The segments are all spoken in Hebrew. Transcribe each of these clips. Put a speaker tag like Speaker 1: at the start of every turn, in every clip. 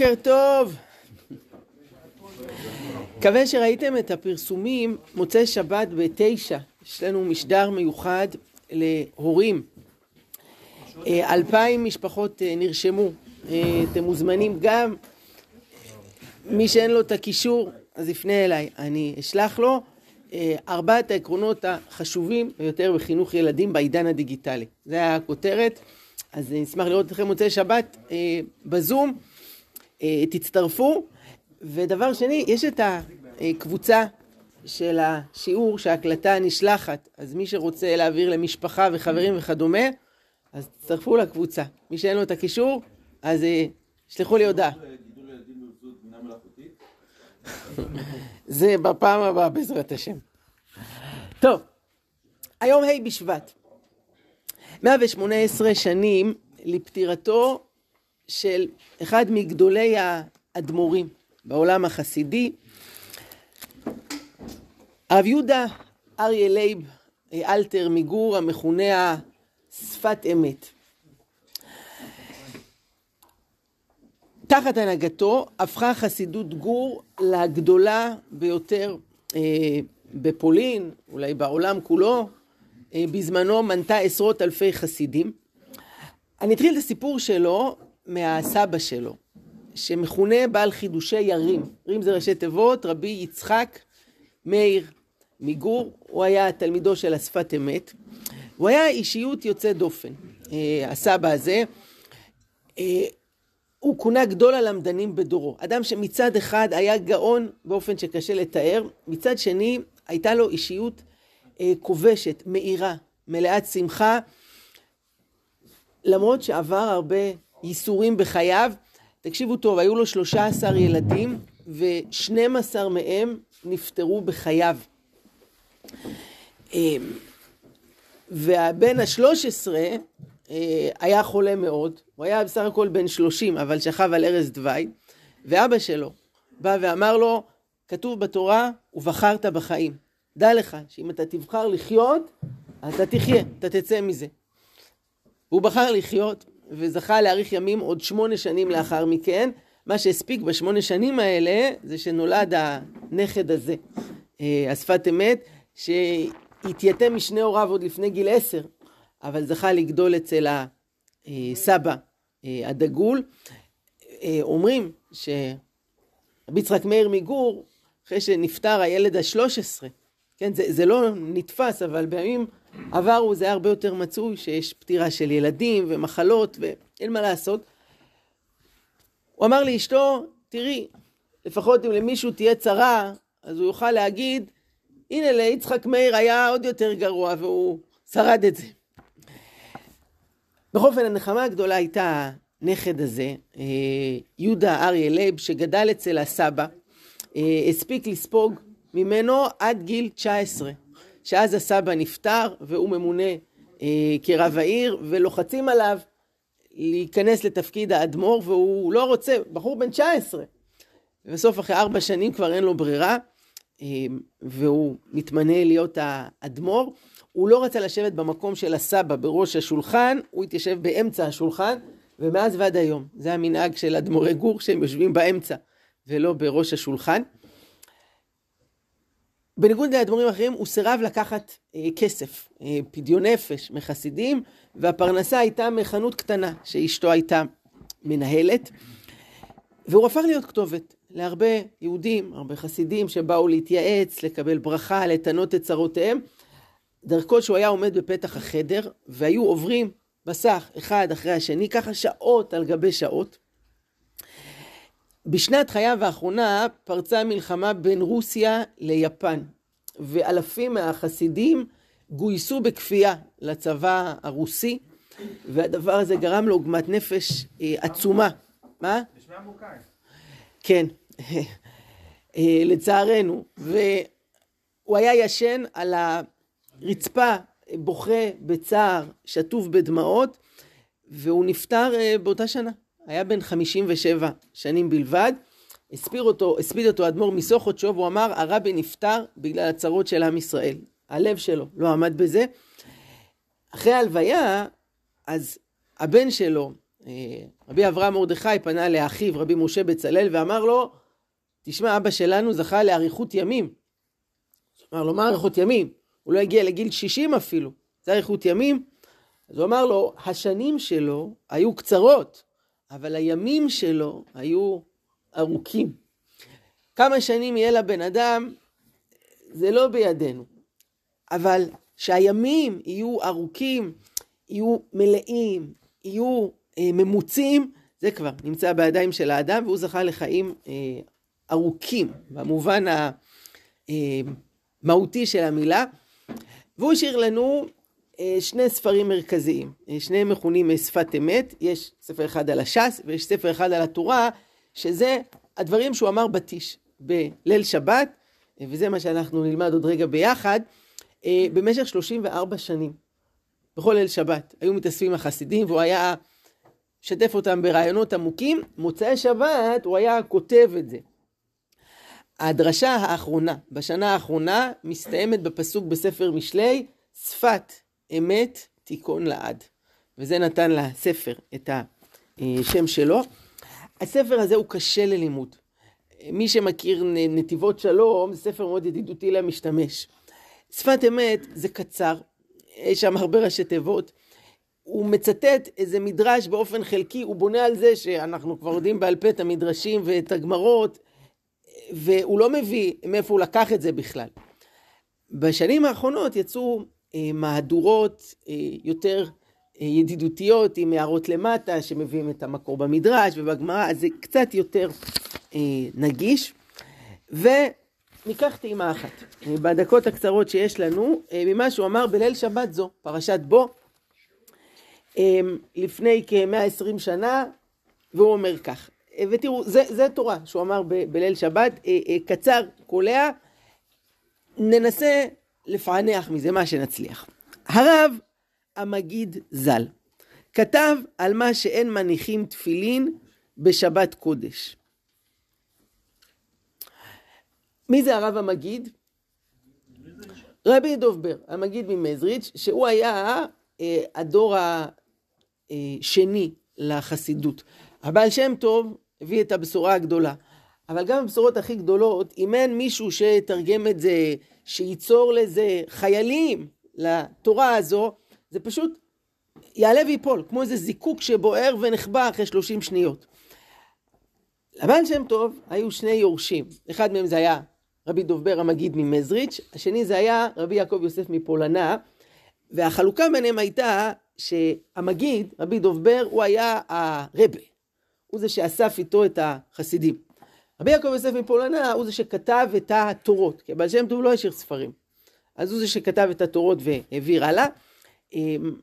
Speaker 1: בוקר טוב. מקווה שראיתם את הפרסומים מוצאי שבת בתשע. יש לנו משדר מיוחד להורים. אה, אלפיים משפחות אה, נרשמו. אה, אתם מוזמנים גם. מי שאין לו את הקישור, אז יפנה אליי, אני אשלח לו. ארבעת העקרונות החשובים ביותר בחינוך ילדים בעידן הדיגיטלי. זה הכותרת. אז נשמח לראות אתכם מוצאי שבת בזום. תצטרפו. ודבר שני, יש את הקבוצה של השיעור שההקלטה נשלחת, אז מי שרוצה להעביר למשפחה וחברים וכדומה, אז תצטרפו לקבוצה. מי שאין לו את הקישור, אז שלחו לי הודעה. זה בפעם הבאה בעזרת השם. טוב, היום ה' בשבט. 118 שנים לפטירתו של אחד מגדולי האדמו"רים בעולם החסידי. הרב יהודה אריה לייב אלתר מגור המכונה שפת אמת. תחת הנהגתו הפכה חסידות גור לגדולה ביותר אה, בפולין, אולי בעולם כולו. אה, בזמנו מנתה עשרות אלפי חסידים. אני אתחיל את הסיפור שלו מהסבא שלו, שמכונה בעל חידושי ירים. ירים זה ראשי תיבות, רבי יצחק מאיר מגור, הוא היה תלמידו של השפת אמת. הוא היה אישיות יוצאת דופן, אה, הסבא הזה. אה, הוא כונה גדול הלמדנים בדורו. אדם שמצד אחד היה גאון באופן שקשה לתאר, מצד שני הייתה לו אישיות אה, כובשת, מאירה, מלאת שמחה, למרות שעבר הרבה ייסורים בחייו. תקשיבו טוב, היו לו 13 ילדים ו-12 מהם נפטרו בחייו. והבן השלוש עשרה אה, היה חולה מאוד, הוא היה בסך הכל בן שלושים, אבל שכב על ערש דווי, ואבא שלו בא ואמר לו, כתוב בתורה, ובחרת בחיים. דע לך שאם אתה תבחר לחיות, אתה תחיה, אתה תצא מזה. הוא בחר לחיות, וזכה להאריך ימים עוד שמונה שנים לאחר מכן. מה שהספיק בשמונה שנים האלה, זה שנולד הנכד הזה, אה, השפת אמת, שהתייתם משני הוריו עוד לפני גיל עשר, אבל זכה לגדול אצל הסבא אה, הדגול. אה, אומרים שרבי יצחק מאיר מגור, אחרי שנפטר הילד השלוש עשרה, כן, זה, זה לא נתפס, אבל בימים עברו זה היה הרבה יותר מצוי, שיש פטירה של ילדים ומחלות ואין מה לעשות. הוא אמר לאשתו, תראי, לפחות אם למישהו תהיה צרה, אז הוא יוכל להגיד, הנה ליצחק מאיר היה עוד יותר גרוע והוא שרד את זה. בכל אופן, הנחמה הגדולה הייתה הנכד הזה, אה, יהודה אריה לייב, שגדל אצל הסבא, אה, הספיק לספוג ממנו עד גיל 19, שאז הסבא נפטר והוא ממונה אה, כרב העיר, ולוחצים עליו להיכנס לתפקיד האדמו"ר, והוא לא רוצה, בחור בן 19. ובסוף אחרי ארבע שנים כבר אין לו ברירה, והוא מתמנה להיות האדמו"ר. הוא לא רצה לשבת במקום של הסבא בראש השולחן, הוא התיישב באמצע השולחן, ומאז ועד היום. זה המנהג של אדמו"רי גור, שהם יושבים באמצע ולא בראש השולחן. בניגוד לאדמו"רים אחרים, הוא סירב לקחת אה, כסף, אה, פדיון נפש מחסידים, והפרנסה הייתה מחנות קטנה שאשתו הייתה מנהלת. והוא הפך להיות כתובת להרבה יהודים, הרבה חסידים שבאו להתייעץ, לקבל ברכה, לתנות את צרותיהם. דרכו שהוא היה עומד בפתח החדר, והיו עוברים בסך אחד אחרי השני, ככה שעות על גבי שעות. בשנת חייו האחרונה פרצה מלחמה בין רוסיה ליפן, ואלפים מהחסידים גויסו בכפייה לצבא הרוסי, והדבר הזה גרם לו עוגמת נפש אה, עצומה. מה? נשמע מוכר. כן, אה, לצערנו. והוא היה ישן על הרצפה, בוכה בצער, שטוף בדמעות, והוא נפטר אה, באותה שנה. היה בן 57 שנים בלבד. הספיר אותו, הספיד אותו אדמו"ר מסוכות והוא אמר, הרבי נפטר בגלל הצרות של עם ישראל. הלב שלו לא עמד בזה. אחרי ההלוויה, אז הבן שלו, רבי אברהם מרדכי פנה לאחיו רבי משה בצלאל ואמר לו, תשמע, אבא שלנו זכה לאריכות ימים. אמר לו, מה אריכות ימים? הוא לא הגיע לגיל 60 אפילו, זה אריכות ימים. אז הוא אמר לו, השנים שלו היו קצרות, אבל הימים שלו היו ארוכים. כמה שנים יהיה לבן אדם, זה לא בידינו. אבל שהימים יהיו ארוכים, יהיו מלאים, יהיו אה, ממוצים, זה כבר נמצא בידיים של האדם, והוא זכה לחיים אה, ארוכים, במובן המהותי אה, של המילה. והוא השאיר לנו שני ספרים מרכזיים, אה, שניהם מכונים אה, שפת אמת, יש ספר אחד על הש"ס ויש ספר אחד על התורה, שזה הדברים שהוא אמר בתיש בליל שבת, וזה מה שאנחנו נלמד עוד רגע ביחד, במשך 34 שנים, בכל ליל שבת, היו מתאספים החסידים והוא היה משתף אותם ברעיונות עמוקים, מוצאי שבת הוא היה כותב את זה. הדרשה האחרונה, בשנה האחרונה, מסתיימת בפסוק בספר משלי, שפת אמת תיכון לעד. וזה נתן לספר את השם שלו. הספר הזה הוא קשה ללימוד. מי שמכיר נתיבות שלום, זה ספר מאוד ידידותי למשתמש. שפת אמת זה קצר, יש שם הרבה ראשי תיבות. הוא מצטט איזה מדרש באופן חלקי, הוא בונה על זה שאנחנו כבר יודעים בעל פה את המדרשים ואת הגמרות, והוא לא מביא מאיפה הוא לקח את זה בכלל. בשנים האחרונות יצאו אה, מהדורות אה, יותר אה, ידידותיות עם הערות למטה שמביאים את המקור במדרש ובגמרא, אז זה קצת יותר נגיש. וניקח טעימה אחת, בדקות הקצרות שיש לנו, ממה שהוא אמר בליל שבת זו, פרשת בו, לפני כ-120 שנה, והוא אומר כך, ותראו, זה, זה תורה שהוא אמר ב, בליל שבת, קצר, קולע, ננסה לפענח מזה מה שנצליח. הרב המגיד ז"ל כתב על מה שאין מניחים תפילין בשבת קודש. מי זה הרב המגיד? רבי דובבר, המגיד ממזריץ', שהוא היה אה, הדור השני לחסידות. הבעל שם טוב הביא את הבשורה הגדולה. אבל גם הבשורות הכי גדולות, אם אין מישהו שיתרגם את זה שייצור לזה חיילים לתורה הזו, זה פשוט יעלה ויפול, כמו איזה זיקוק שבוער ונחבא אחרי 30 שניות. לבעל שם טוב היו שני יורשים, אחד מהם זה היה רבי דובר המגיד ממזריץ', השני זה היה רבי יעקב יוסף מפולנה, והחלוקה ביניהם הייתה שהמגיד, רבי דובר, הוא היה הרבה, הוא זה שאסף איתו את החסידים. רבי יעקב יוסף מפולנה הוא זה שכתב את התורות, כי הבעל שם טוב לא השאיר ספרים. אז הוא זה שכתב את התורות והעביר הלאה. אמ,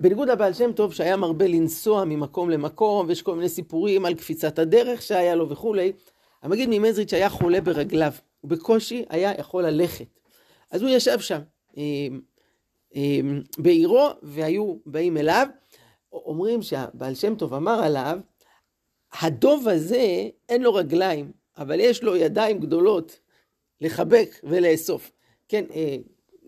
Speaker 1: בניגוד לבעל שם טוב שהיה מרבה לנסוע ממקום למקום, ויש כל מיני סיפורים על קפיצת הדרך שהיה לו וכולי, המגיד ממזריץ' היה חולה ברגליו, הוא בקושי היה יכול ללכת. אז הוא ישב שם אמ, אמ, בעירו, והיו באים אליו. אומרים שהבעל שם טוב אמר עליו, הדוב הזה אין לו רגליים, אבל יש לו ידיים גדולות לחבק ולאסוף. כן, אה,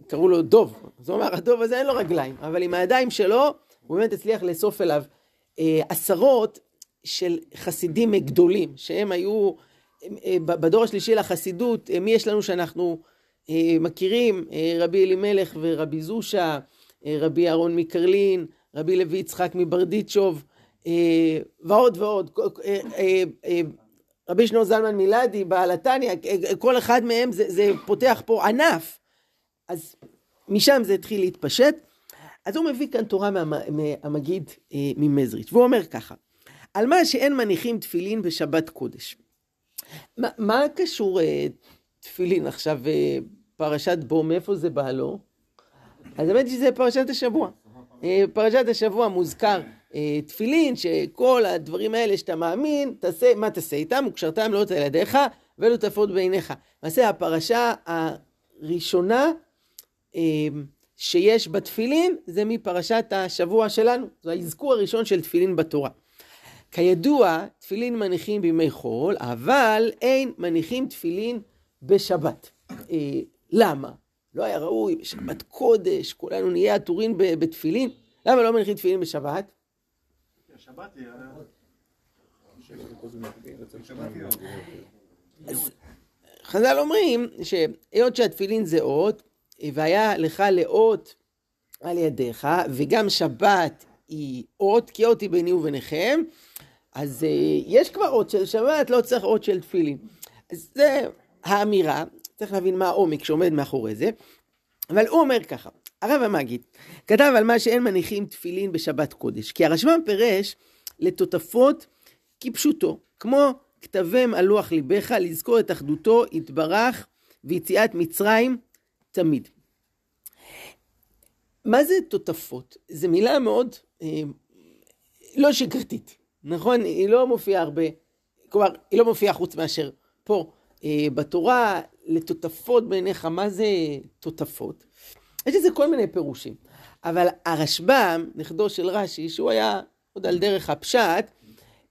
Speaker 1: קראו לו דוב, זאת אומרת, הדוב הזה אין לו רגליים, אבל עם הידיים שלו, הוא באמת הצליח לאסוף אליו אה, עשרות של חסידים גדולים, שהם היו אה, בדור השלישי לחסידות, מי יש לנו שאנחנו מכירים? רבי אלימלך ורבי זושה, רבי אהרון מקרלין, רבי לוי יצחק מברדיצ'וב, אה, ועוד ועוד, אה, אה, רבי שנור זלמן מילדי, בעל התניא, כל אחד מהם זה, זה פותח פה ענף. אז משם זה התחיל להתפשט. אז הוא מביא כאן תורה מהמגיד ממזריץ', והוא אומר ככה, על מה שאין מניחים תפילין בשבת קודש. מה, מה קשור תפילין עכשיו, פרשת בו, מאיפה זה בא לו? אז האמת שזה פרשת השבוע. פרשת השבוע מוזכר אה, תפילין, שכל הדברים האלה שאתה מאמין, תעשה, מה תעשה איתם? וקשרתם לאות על ידיך ולא תפות בעיניך. למעשה הפרשה הראשונה אה, שיש בתפילין זה מפרשת השבוע שלנו, זה האזכור הראשון של תפילין בתורה. כידוע, תפילין מניחים בימי חול, אבל אין מניחים תפילין בשבת. אה, למה? לא היה ראוי בשבת קודש, כולנו נהיה עטורים בתפילין. למה לא מניחים תפילין בשבת? חז"ל אומרים שהיות שהתפילין זה אות, והיה לך לאות על ידיך, וגם שבת היא אות, כי אות היא ביני וביניכם, אז uh, יש כבר אות של שבת, לא צריך אות של תפילין. אז זה האמירה, צריך להבין מה העומק שעומד מאחורי זה, אבל הוא אומר ככה, הרב המגיד כתב על מה שאין מניחים תפילין בשבת קודש, כי הרשב"ם פירש לתותפות כפשוטו, כמו כתבם על לוח ליבך, לזכור את אחדותו, יתברך ויציאת מצרים תמיד. מה זה תותפות? זו מילה מאוד אה, לא שגרתית, נכון? היא לא מופיעה הרבה, כלומר, היא לא מופיעה חוץ מאשר פה אה, בתורה, לתותפות בעיניך, מה זה תותפות? יש לזה כל מיני פירושים, אבל הרשב"ם, נכדו של רש"י, שהוא היה עוד על דרך הפשט,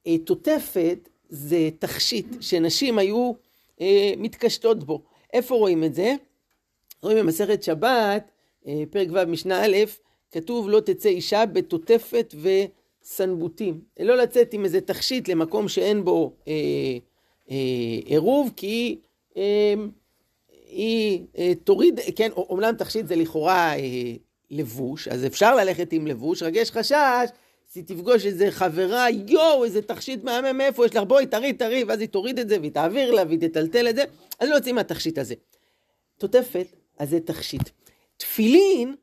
Speaker 1: אה, תותפת זה תכשיט שנשים היו אה, מתקשטות בו. איפה רואים את זה? רואים במסכת שבת, אה, פרק ו' משנה א', כתוב לא תצא אישה בתותפת וסנבוטים. לא לצאת עם איזה תכשיט למקום שאין בו אה, אה, עירוב, כי אה, היא אה, תוריד, כן, אומנם תכשיט זה לכאורה אה, לבוש, אז אפשר ללכת עם לבוש, רק יש חשש היא תפגוש איזה חברה, יואו, איזה תכשיט מהמם, מאיפה יש לך, בואי, תראי, תראי, ואז היא תוריד את זה, והיא תעביר לה, והיא תטלטל את זה, אז לא יוצאים מהתכשיט הזה. תותפת, אז זה תכשיט. תפילין,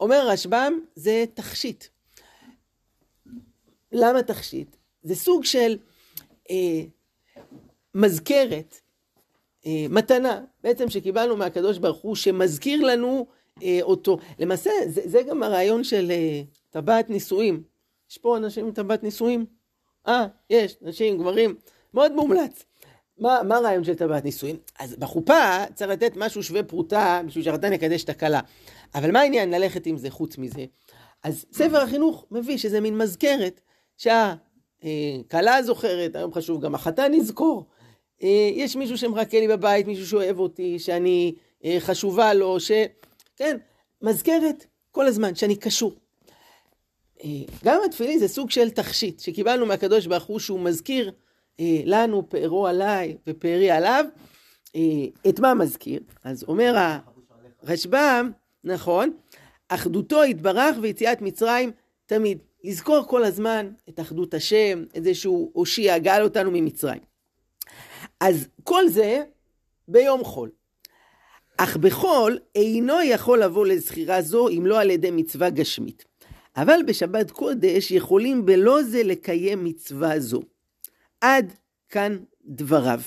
Speaker 1: אומר הרשב"ם, זה תכשיט. למה תכשיט? זה סוג של אה, מזכרת, מתנה, בעצם שקיבלנו מהקדוש ברוך הוא, שמזכיר לנו אה, אותו. למעשה, זה, זה גם הרעיון של... אה, טבעת נישואים. יש פה אנשים עם טבעת נישואים? אה, יש, נשים, גברים, מאוד מומלץ. מה, מה הרעיון של טבעת נישואים? אז בחופה צריך לתת משהו שווה פרוטה בשביל שהחתן יקדש את הכלה. אבל מה העניין ללכת עם זה חוץ מזה? אז ספר החינוך מביא שזה מין מזכרת שהכלה אה, זוכרת, היום חשוב גם החתן יזכור. אה, יש מישהו שמחכה לי בבית, מישהו שאוהב אותי, שאני אה, חשובה לו, ש... כן, מזכרת כל הזמן, שאני קשור. גם התפילין זה סוג של תכשיט שקיבלנו מהקדוש ברוך הוא שהוא מזכיר אה, לנו פארו עליי ופארי עליו. אה, את מה מזכיר? אז אומר הרשב"ם, נכון, אחדותו יתברך ויציאת מצרים תמיד. לזכור כל הזמן את אחדות השם, את זה שהוא הושיע, גאל אותנו ממצרים. אז כל זה ביום חול. אך בחול אינו יכול לבוא לזכירה זו אם לא על ידי מצווה גשמית. אבל בשבת קודש יכולים בלא זה לקיים מצווה זו. עד כאן דבריו.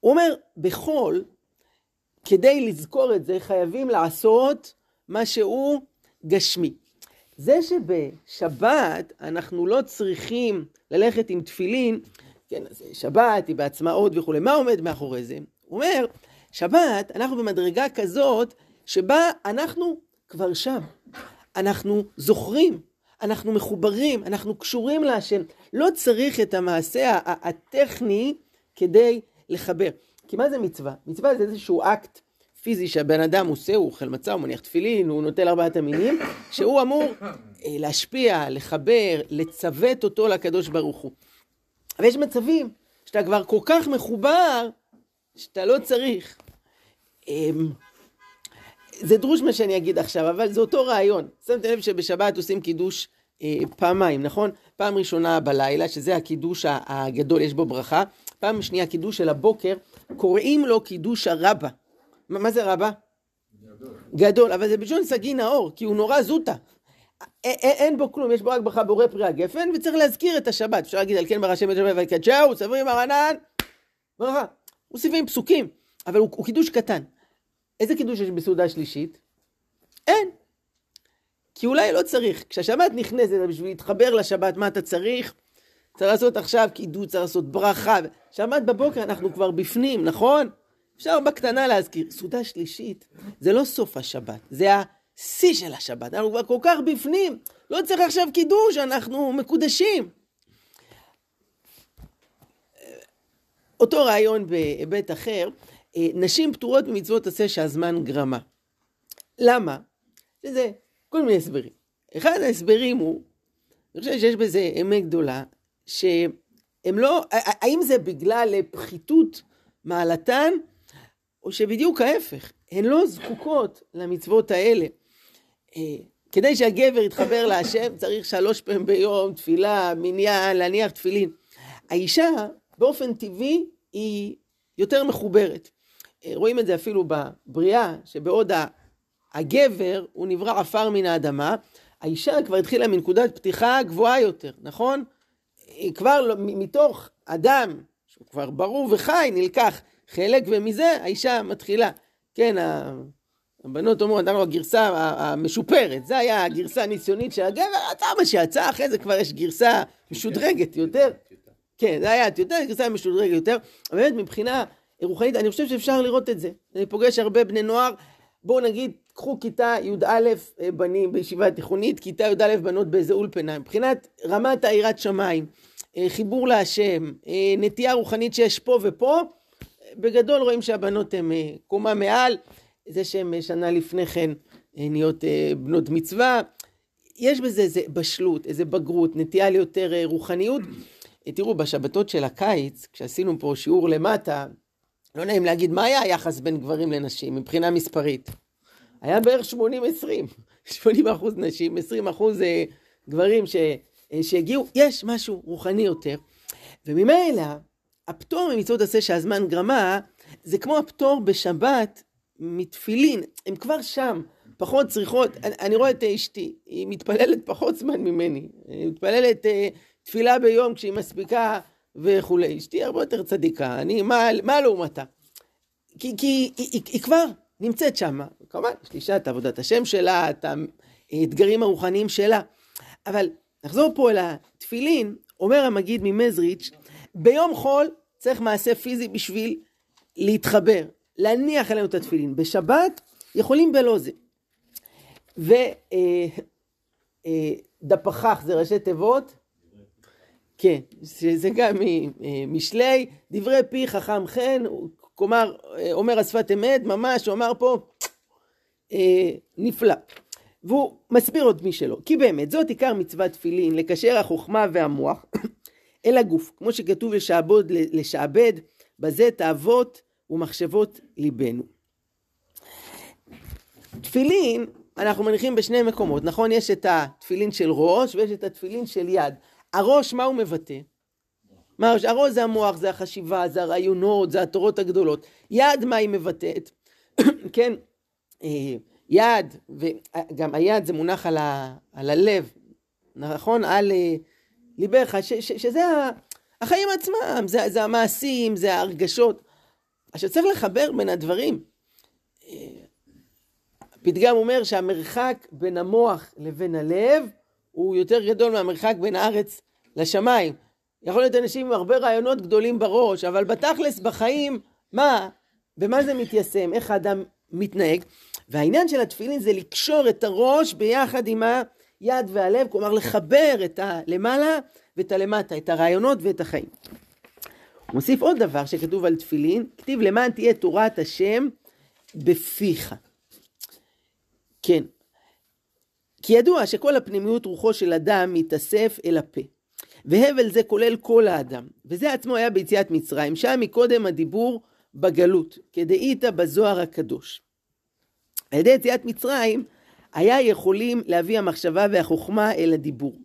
Speaker 1: הוא אומר, בחול, כדי לזכור את זה, חייבים לעשות משהו גשמי. זה שבשבת אנחנו לא צריכים ללכת עם תפילין, כן, אז שבת היא בעצמה עוד וכולי, מה עומד מאחורי זה? הוא אומר, שבת, אנחנו במדרגה כזאת, שבה אנחנו כבר שם. אנחנו זוכרים, אנחנו מחוברים, אנחנו קשורים להשם. לא צריך את המעשה הטכני כדי לחבר. כי מה זה מצווה? מצווה זה איזשהו אקט פיזי שהבן אדם עושה, הוא אוכל מצה, הוא מניח תפילין, הוא נוטל ארבעת המינים, שהוא אמור אה, להשפיע, לחבר, לצוות אותו לקדוש ברוך הוא. אבל יש מצבים שאתה כבר כל כך מחובר, שאתה לא צריך. אמ, זה דרוש מה שאני אגיד עכשיו, אבל זה אותו רעיון. שמתם לב שבשבת עושים קידוש אה, פעמיים, נכון? פעם ראשונה בלילה, שזה הקידוש הגדול, יש בו ברכה. פעם שנייה, קידוש של הבוקר, קוראים לו קידוש הרבה. מה, מה זה רבה? גדול. גדול, אבל זה בלשון סגי נאור, כי הוא נורא זוטה. אין בו כלום, יש בו רק ברכה בורא פרי הגפן, וצריך להזכיר את השבת. אפשר להגיד על כן ברשם ושבת ויקדשהו, סברים הרענן, ברכה. מוסיפים פסוקים, אבל הוא, הוא קידוש קטן. איזה קידוש יש בסעודה שלישית? אין. כי אולי לא צריך. כשהשבת נכנסת בשביל להתחבר לשבת, מה אתה צריך? צריך לעשות עכשיו קידוש, צריך לעשות ברכה. שבת בבוקר אנחנו כבר בפנים, נכון? אפשר בקטנה להזכיר. סעודה שלישית זה לא סוף השבת, זה השיא של השבת. אנחנו כבר כל כך בפנים, לא צריך עכשיו קידוש, אנחנו מקודשים. אותו רעיון בהיבט אחר, אה, נשים פטורות ממצוות עשה שהזמן גרמה. למה? שזה כל מיני הסברים. אחד ההסברים הוא אני חושב שיש בזה אמת גדולה, שהם לא, האם זה בגלל פחיתות מעלתן, או שבדיוק ההפך, הן לא זקוקות למצוות האלה. כדי שהגבר יתחבר להשם צריך שלוש פעמים ביום, תפילה, מניין, להניח תפילין. האישה באופן טבעי היא יותר מחוברת. אה, רואים את זה אפילו בבריאה, שבעוד הגבר הוא נברא עפר מן האדמה, האישה כבר התחילה מנקודת פתיחה גבוהה יותר, נכון? היא כבר לא, מתוך אדם שהוא כבר ברור וחי נלקח חלק ומזה האישה מתחילה. כן, הבנות אומרות, אמרנו הגרסה המשופרת, זה היה הגרסה הניסיונית של הגבר, אתה מה שיצא, אחרי זה כבר יש גרסה משודרגת יותר. כן, זה היה יותר, גרסה משודרגת יותר. באמת מבחינה רוחנית, אני חושב שאפשר לראות את זה. אני פוגש הרבה בני נוער, בואו נגיד, קחו כיתה י"א אה, בנים בישיבה התיכונית, כיתה י"א בנות באיזה אולפנה, מבחינת רמת היראת שמיים, אה, חיבור להשם, אה, נטייה רוחנית שיש פה ופה, בגדול רואים שהבנות הן קומה מעל, זה שהן שנה לפני כן נהיות בנות מצווה, יש בזה איזה בשלות, איזה בגרות, נטייה ליותר רוחניות. תראו, בשבתות של הקיץ, כשעשינו פה שיעור למטה, לא נעים להגיד, מה היה היחס בין גברים לנשים מבחינה מספרית? היה בערך 80-20, 80 אחוז נשים, 20 אחוז אה, גברים ש, אה, שהגיעו, יש משהו רוחני יותר. וממילא, הפטור ממצוות עשה שהזמן גרמה, זה כמו הפטור בשבת מתפילין, הם כבר שם, פחות צריכות, אני, אני רואה את אשתי, היא מתפללת פחות זמן ממני, היא מתפללת uh, תפילה ביום כשהיא מספיקה וכולי. אשתי הרבה יותר צדיקה, אני, מה, מה לעומתה? כי, כי היא, היא, היא כבר נמצאת שם. כמובן, יש לאישה את עבודת השם שלה, את האתגרים הרוחניים שלה. אבל נחזור פה אל התפילין, אומר המגיד ממזריץ', ביום חול צריך מעשה פיזי בשביל להתחבר, להניח עלינו את התפילין. בשבת יכולים בלא זה. ודפחח אה, אה, זה ראשי תיבות, כן, זה גם משלי, דברי פי חכם חן, כלומר, אה, אומר השפת אמת, ממש, הוא אמר פה, אה, נפלא. והוא מסביר עוד מי שלא, כי באמת, זאת עיקר מצוות תפילין, לקשר החוכמה והמוח אל הגוף, כמו שכתוב לשעבוד, לשעבד, בזה תאוות ומחשבות ליבנו. תפילין, אנחנו מניחים בשני מקומות, נכון? יש את התפילין של ראש ויש את התפילין של יד. הראש, מה הוא מבטא? מה הראש זה המוח, זה החשיבה, זה הרעיונות, זה התורות הגדולות. יד, מה היא מבטאת? כן, אה, יד, וגם היד זה מונח על, ה, על הלב, נכון? על אה, ליבך, ש, ש, שזה החיים עצמם, זה, זה המעשים, זה ההרגשות. עכשיו צריך לחבר בין הדברים. הפתגם אומר שהמרחק בין המוח לבין הלב הוא יותר גדול מהמרחק בין הארץ לשמיים. יכול להיות אנשים עם הרבה רעיונות גדולים בראש, אבל בתכלס בחיים, מה? במה זה מתיישם? איך האדם מתנהג? והעניין של התפילין זה לקשור את הראש ביחד עם היד והלב, כלומר לחבר את הלמעלה ואת הלמטה, את הרעיונות ואת החיים. מוסיף עוד דבר שכתוב על תפילין, כתיב למען תהיה תורת השם בפיך. כן. כי ידוע שכל הפנימיות רוחו של אדם מתאסף אל הפה. והבל זה כולל כל האדם. וזה עצמו היה ביציאת מצרים, שם מקודם הדיבור בגלות, כדאיתא בזוהר הקדוש. על ידי יציאת מצרים היה יכולים להביא המחשבה והחוכמה אל הדיבור.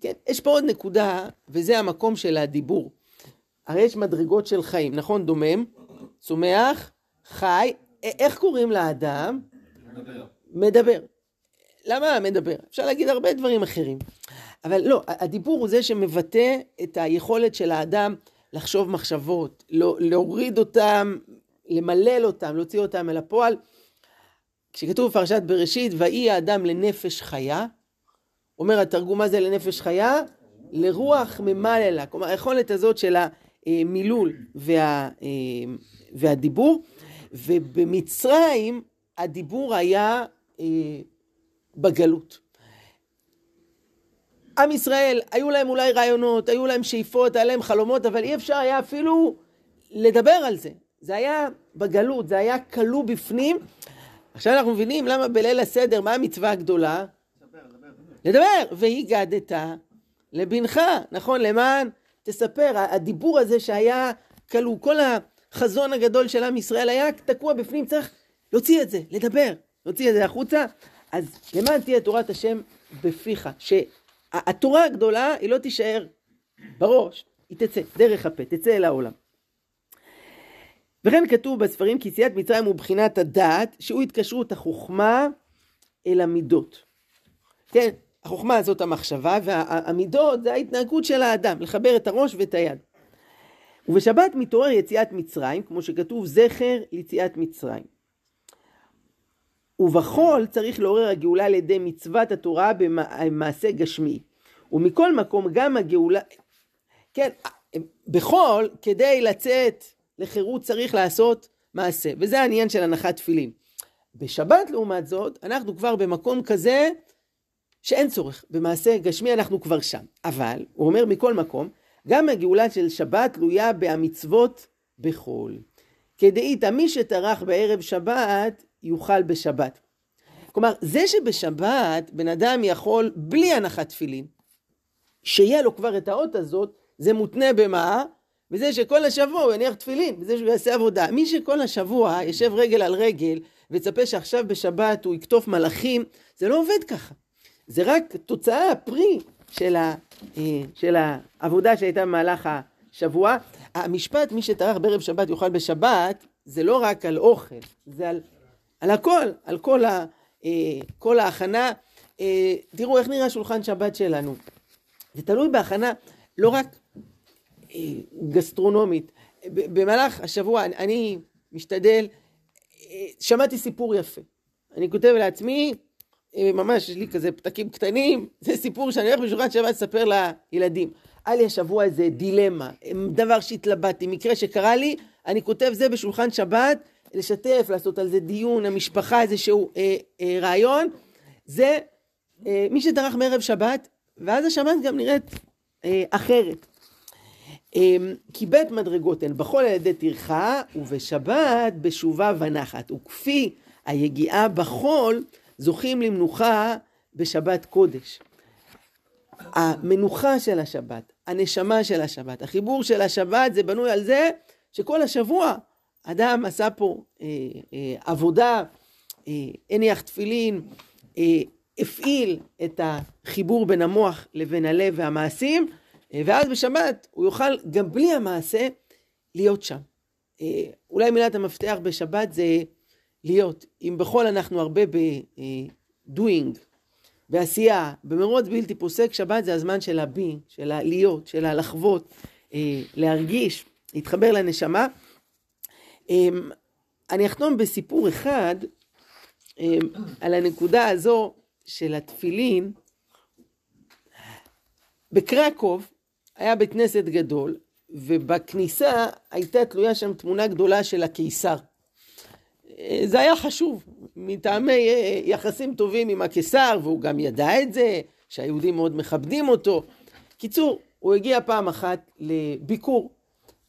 Speaker 1: כן, יש פה עוד נקודה, וזה המקום של הדיבור. הרי יש מדרגות של חיים, נכון? דומם, צומח, חי, איך קוראים לאדם? מדבר. מדבר. למה מדבר? אפשר להגיד הרבה דברים אחרים. אבל לא, הדיבור הוא זה שמבטא את היכולת של האדם לחשוב מחשבות, לא, להוריד אותם, למלל אותם, להוציא אותם אל הפועל. כשכתוב בפרשת בראשית, ויהי האדם לנפש חיה, אומר התרגום מה זה לנפש חיה? לרוח ממללה. כלומר, היכולת הזאת של המילול וה, והדיבור, ובמצרים הדיבור היה אה, בגלות. עם ישראל, היו להם אולי רעיונות, היו להם שאיפות, היה להם חלומות, אבל אי אפשר היה אפילו לדבר על זה. זה היה בגלות, זה היה כלוא בפנים. עכשיו אנחנו מבינים למה בליל הסדר, מה המצווה הגדולה? לדבר, לדבר. לדבר. והגדת לבנך, נכון? למען תספר, הדיבור הזה שהיה כלוא, כל החזון הגדול של עם ישראל היה תקוע בפנים, צריך להוציא את זה, לדבר, להוציא את זה החוצה. אז למען תהיה תורת השם בפיך, שהתורה הגדולה היא לא תישאר בראש, היא תצא דרך הפה, תצא אל העולם. וכן כתוב בספרים כי יציאת מצרים הוא בחינת הדעת, שהוא התקשרות החוכמה אל המידות. כן, החוכמה זאת המחשבה, והמידות זה ההתנהגות של האדם, לחבר את הראש ואת היד. ובשבת מתעורר יציאת מצרים, כמו שכתוב זכר ליציאת מצרים. ובחול צריך לעורר הגאולה על ידי מצוות התורה במעשה גשמי. ומכל מקום גם הגאולה, כן, בחול כדי לצאת לחירות צריך לעשות מעשה, וזה העניין של הנחת תפילין. בשבת לעומת זאת, אנחנו כבר במקום כזה שאין צורך, במעשה גשמי אנחנו כבר שם. אבל, הוא אומר מכל מקום, גם הגאולה של שבת תלויה בהמצוות בחול. כדאיתא מי שטרח בערב שבת, יוכל בשבת. כלומר, זה שבשבת בן אדם יכול בלי הנחת תפילין, שיהיה לו כבר את האות הזאת, זה מותנה במה? בזה שכל השבוע הוא יניח תפילין, בזה שהוא יעשה עבודה. מי שכל השבוע יושב רגל על רגל ויצפה שעכשיו בשבת הוא יקטוף מלאכים, זה לא עובד ככה. זה רק תוצאה, פרי של, ה, אה, של העבודה שהייתה במהלך השבוע. המשפט, מי שטרח בערב שבת יאכל בשבת, זה לא רק על אוכל, זה על, על הכל, על כל, ה, אה, כל ההכנה. אה, תראו איך נראה שולחן שבת שלנו. זה תלוי בהכנה לא רק גסטרונומית. במהלך השבוע אני משתדל, שמעתי סיפור יפה. אני כותב לעצמי, ממש, יש לי כזה פתקים קטנים, זה סיפור שאני הולך בשולחן שבת לספר לילדים. היה לי השבוע איזה דילמה, דבר שהתלבטתי, מקרה שקרה לי, אני כותב זה בשולחן שבת, לשתף, לעשות על זה דיון, המשפחה, איזשהו אה, אה, רעיון. זה אה, מי שדרך מערב שבת, ואז השבת גם נראית אה, אחרת. אה, כי בית מדרגות הן בחול על ידי טרחה, ובשבת בשובה ונחת. וכפי היגיעה בחול, זוכים למנוחה בשבת קודש. המנוחה של השבת, הנשמה של השבת, החיבור של השבת זה בנוי על זה שכל השבוע אדם עשה פה אה, אה, עבודה, אה, תפילין, אה, הפעיל את החיבור בין המוח לבין הלב והמעשים, אה, ואז בשבת הוא יוכל גם בלי המעשה להיות שם. אה, אולי מילת המפתח בשבת זה להיות. אם בכל אנחנו הרבה ב-doing, בעשייה, במרוץ בלתי פוסק, שבת זה הזמן של הבי, של הלהיות, של הלחוות, אה, להרגיש, להתחבר לנשמה. אמ, אני אחתום בסיפור אחד אמ, על הנקודה הזו של התפילין. בקרקוב היה בית כנסת גדול, ובכניסה הייתה תלויה שם תמונה גדולה של הקיסר. זה היה חשוב, מטעמי אה, יחסים טובים עם הקיסר, והוא גם ידע את זה, שהיהודים מאוד מכבדים אותו. קיצור, הוא הגיע פעם אחת לביקור,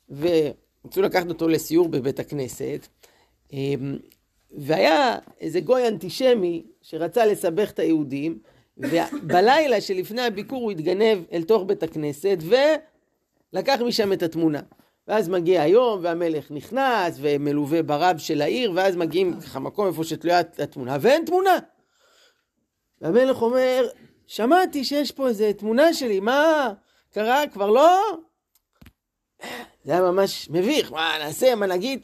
Speaker 1: ורצו לקחת אותו לסיור בבית הכנסת, אמ, והיה איזה גוי אנטישמי שרצה לסבך את היהודים, ובלילה שלפני הביקור הוא התגנב אל תוך בית הכנסת, ולקח משם את התמונה. ואז מגיע היום, והמלך נכנס, ומלווה ברב של העיר, ואז מגיעים ככה מקום איפה שתלויה התמונה, ואין תמונה. והמלך אומר, שמעתי שיש פה איזה תמונה שלי, מה קרה? כבר לא? זה היה ממש מביך, מה נעשה, מה נגיד?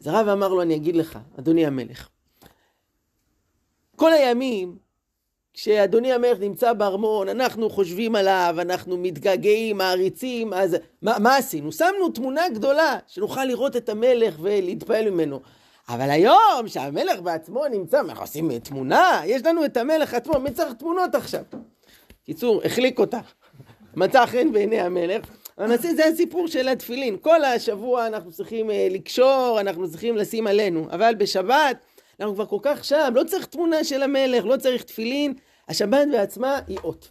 Speaker 1: אז הרב אמר לו, אני אגיד לך, אדוני המלך, כל הימים כשאדוני המלך נמצא בארמון, אנחנו חושבים עליו, אנחנו מתגעגעים, מעריצים, אז מה, מה עשינו? שמנו תמונה גדולה, שנוכל לראות את המלך ולהתפעל ממנו. אבל היום, שהמלך בעצמו נמצא, אנחנו עושים תמונה, יש לנו את המלך עצמו, מי צריך תמונות עכשיו? קיצור, החליק אותה. מצא חן בעיני המלך. הנשיא זה הסיפור של התפילין. כל השבוע אנחנו צריכים אה, לקשור, אנחנו צריכים לשים עלינו. אבל בשבת, אנחנו כבר כל כך שם, לא צריך תמונה של המלך, לא צריך תפילין, השבת בעצמה היא אות.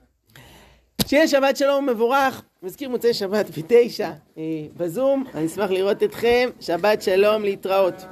Speaker 1: שיהיה שבת שלום ומבורך, מזכיר מוצאי שבת בתשע אה, בזום, אני אשמח לראות אתכם, שבת שלום להתראות.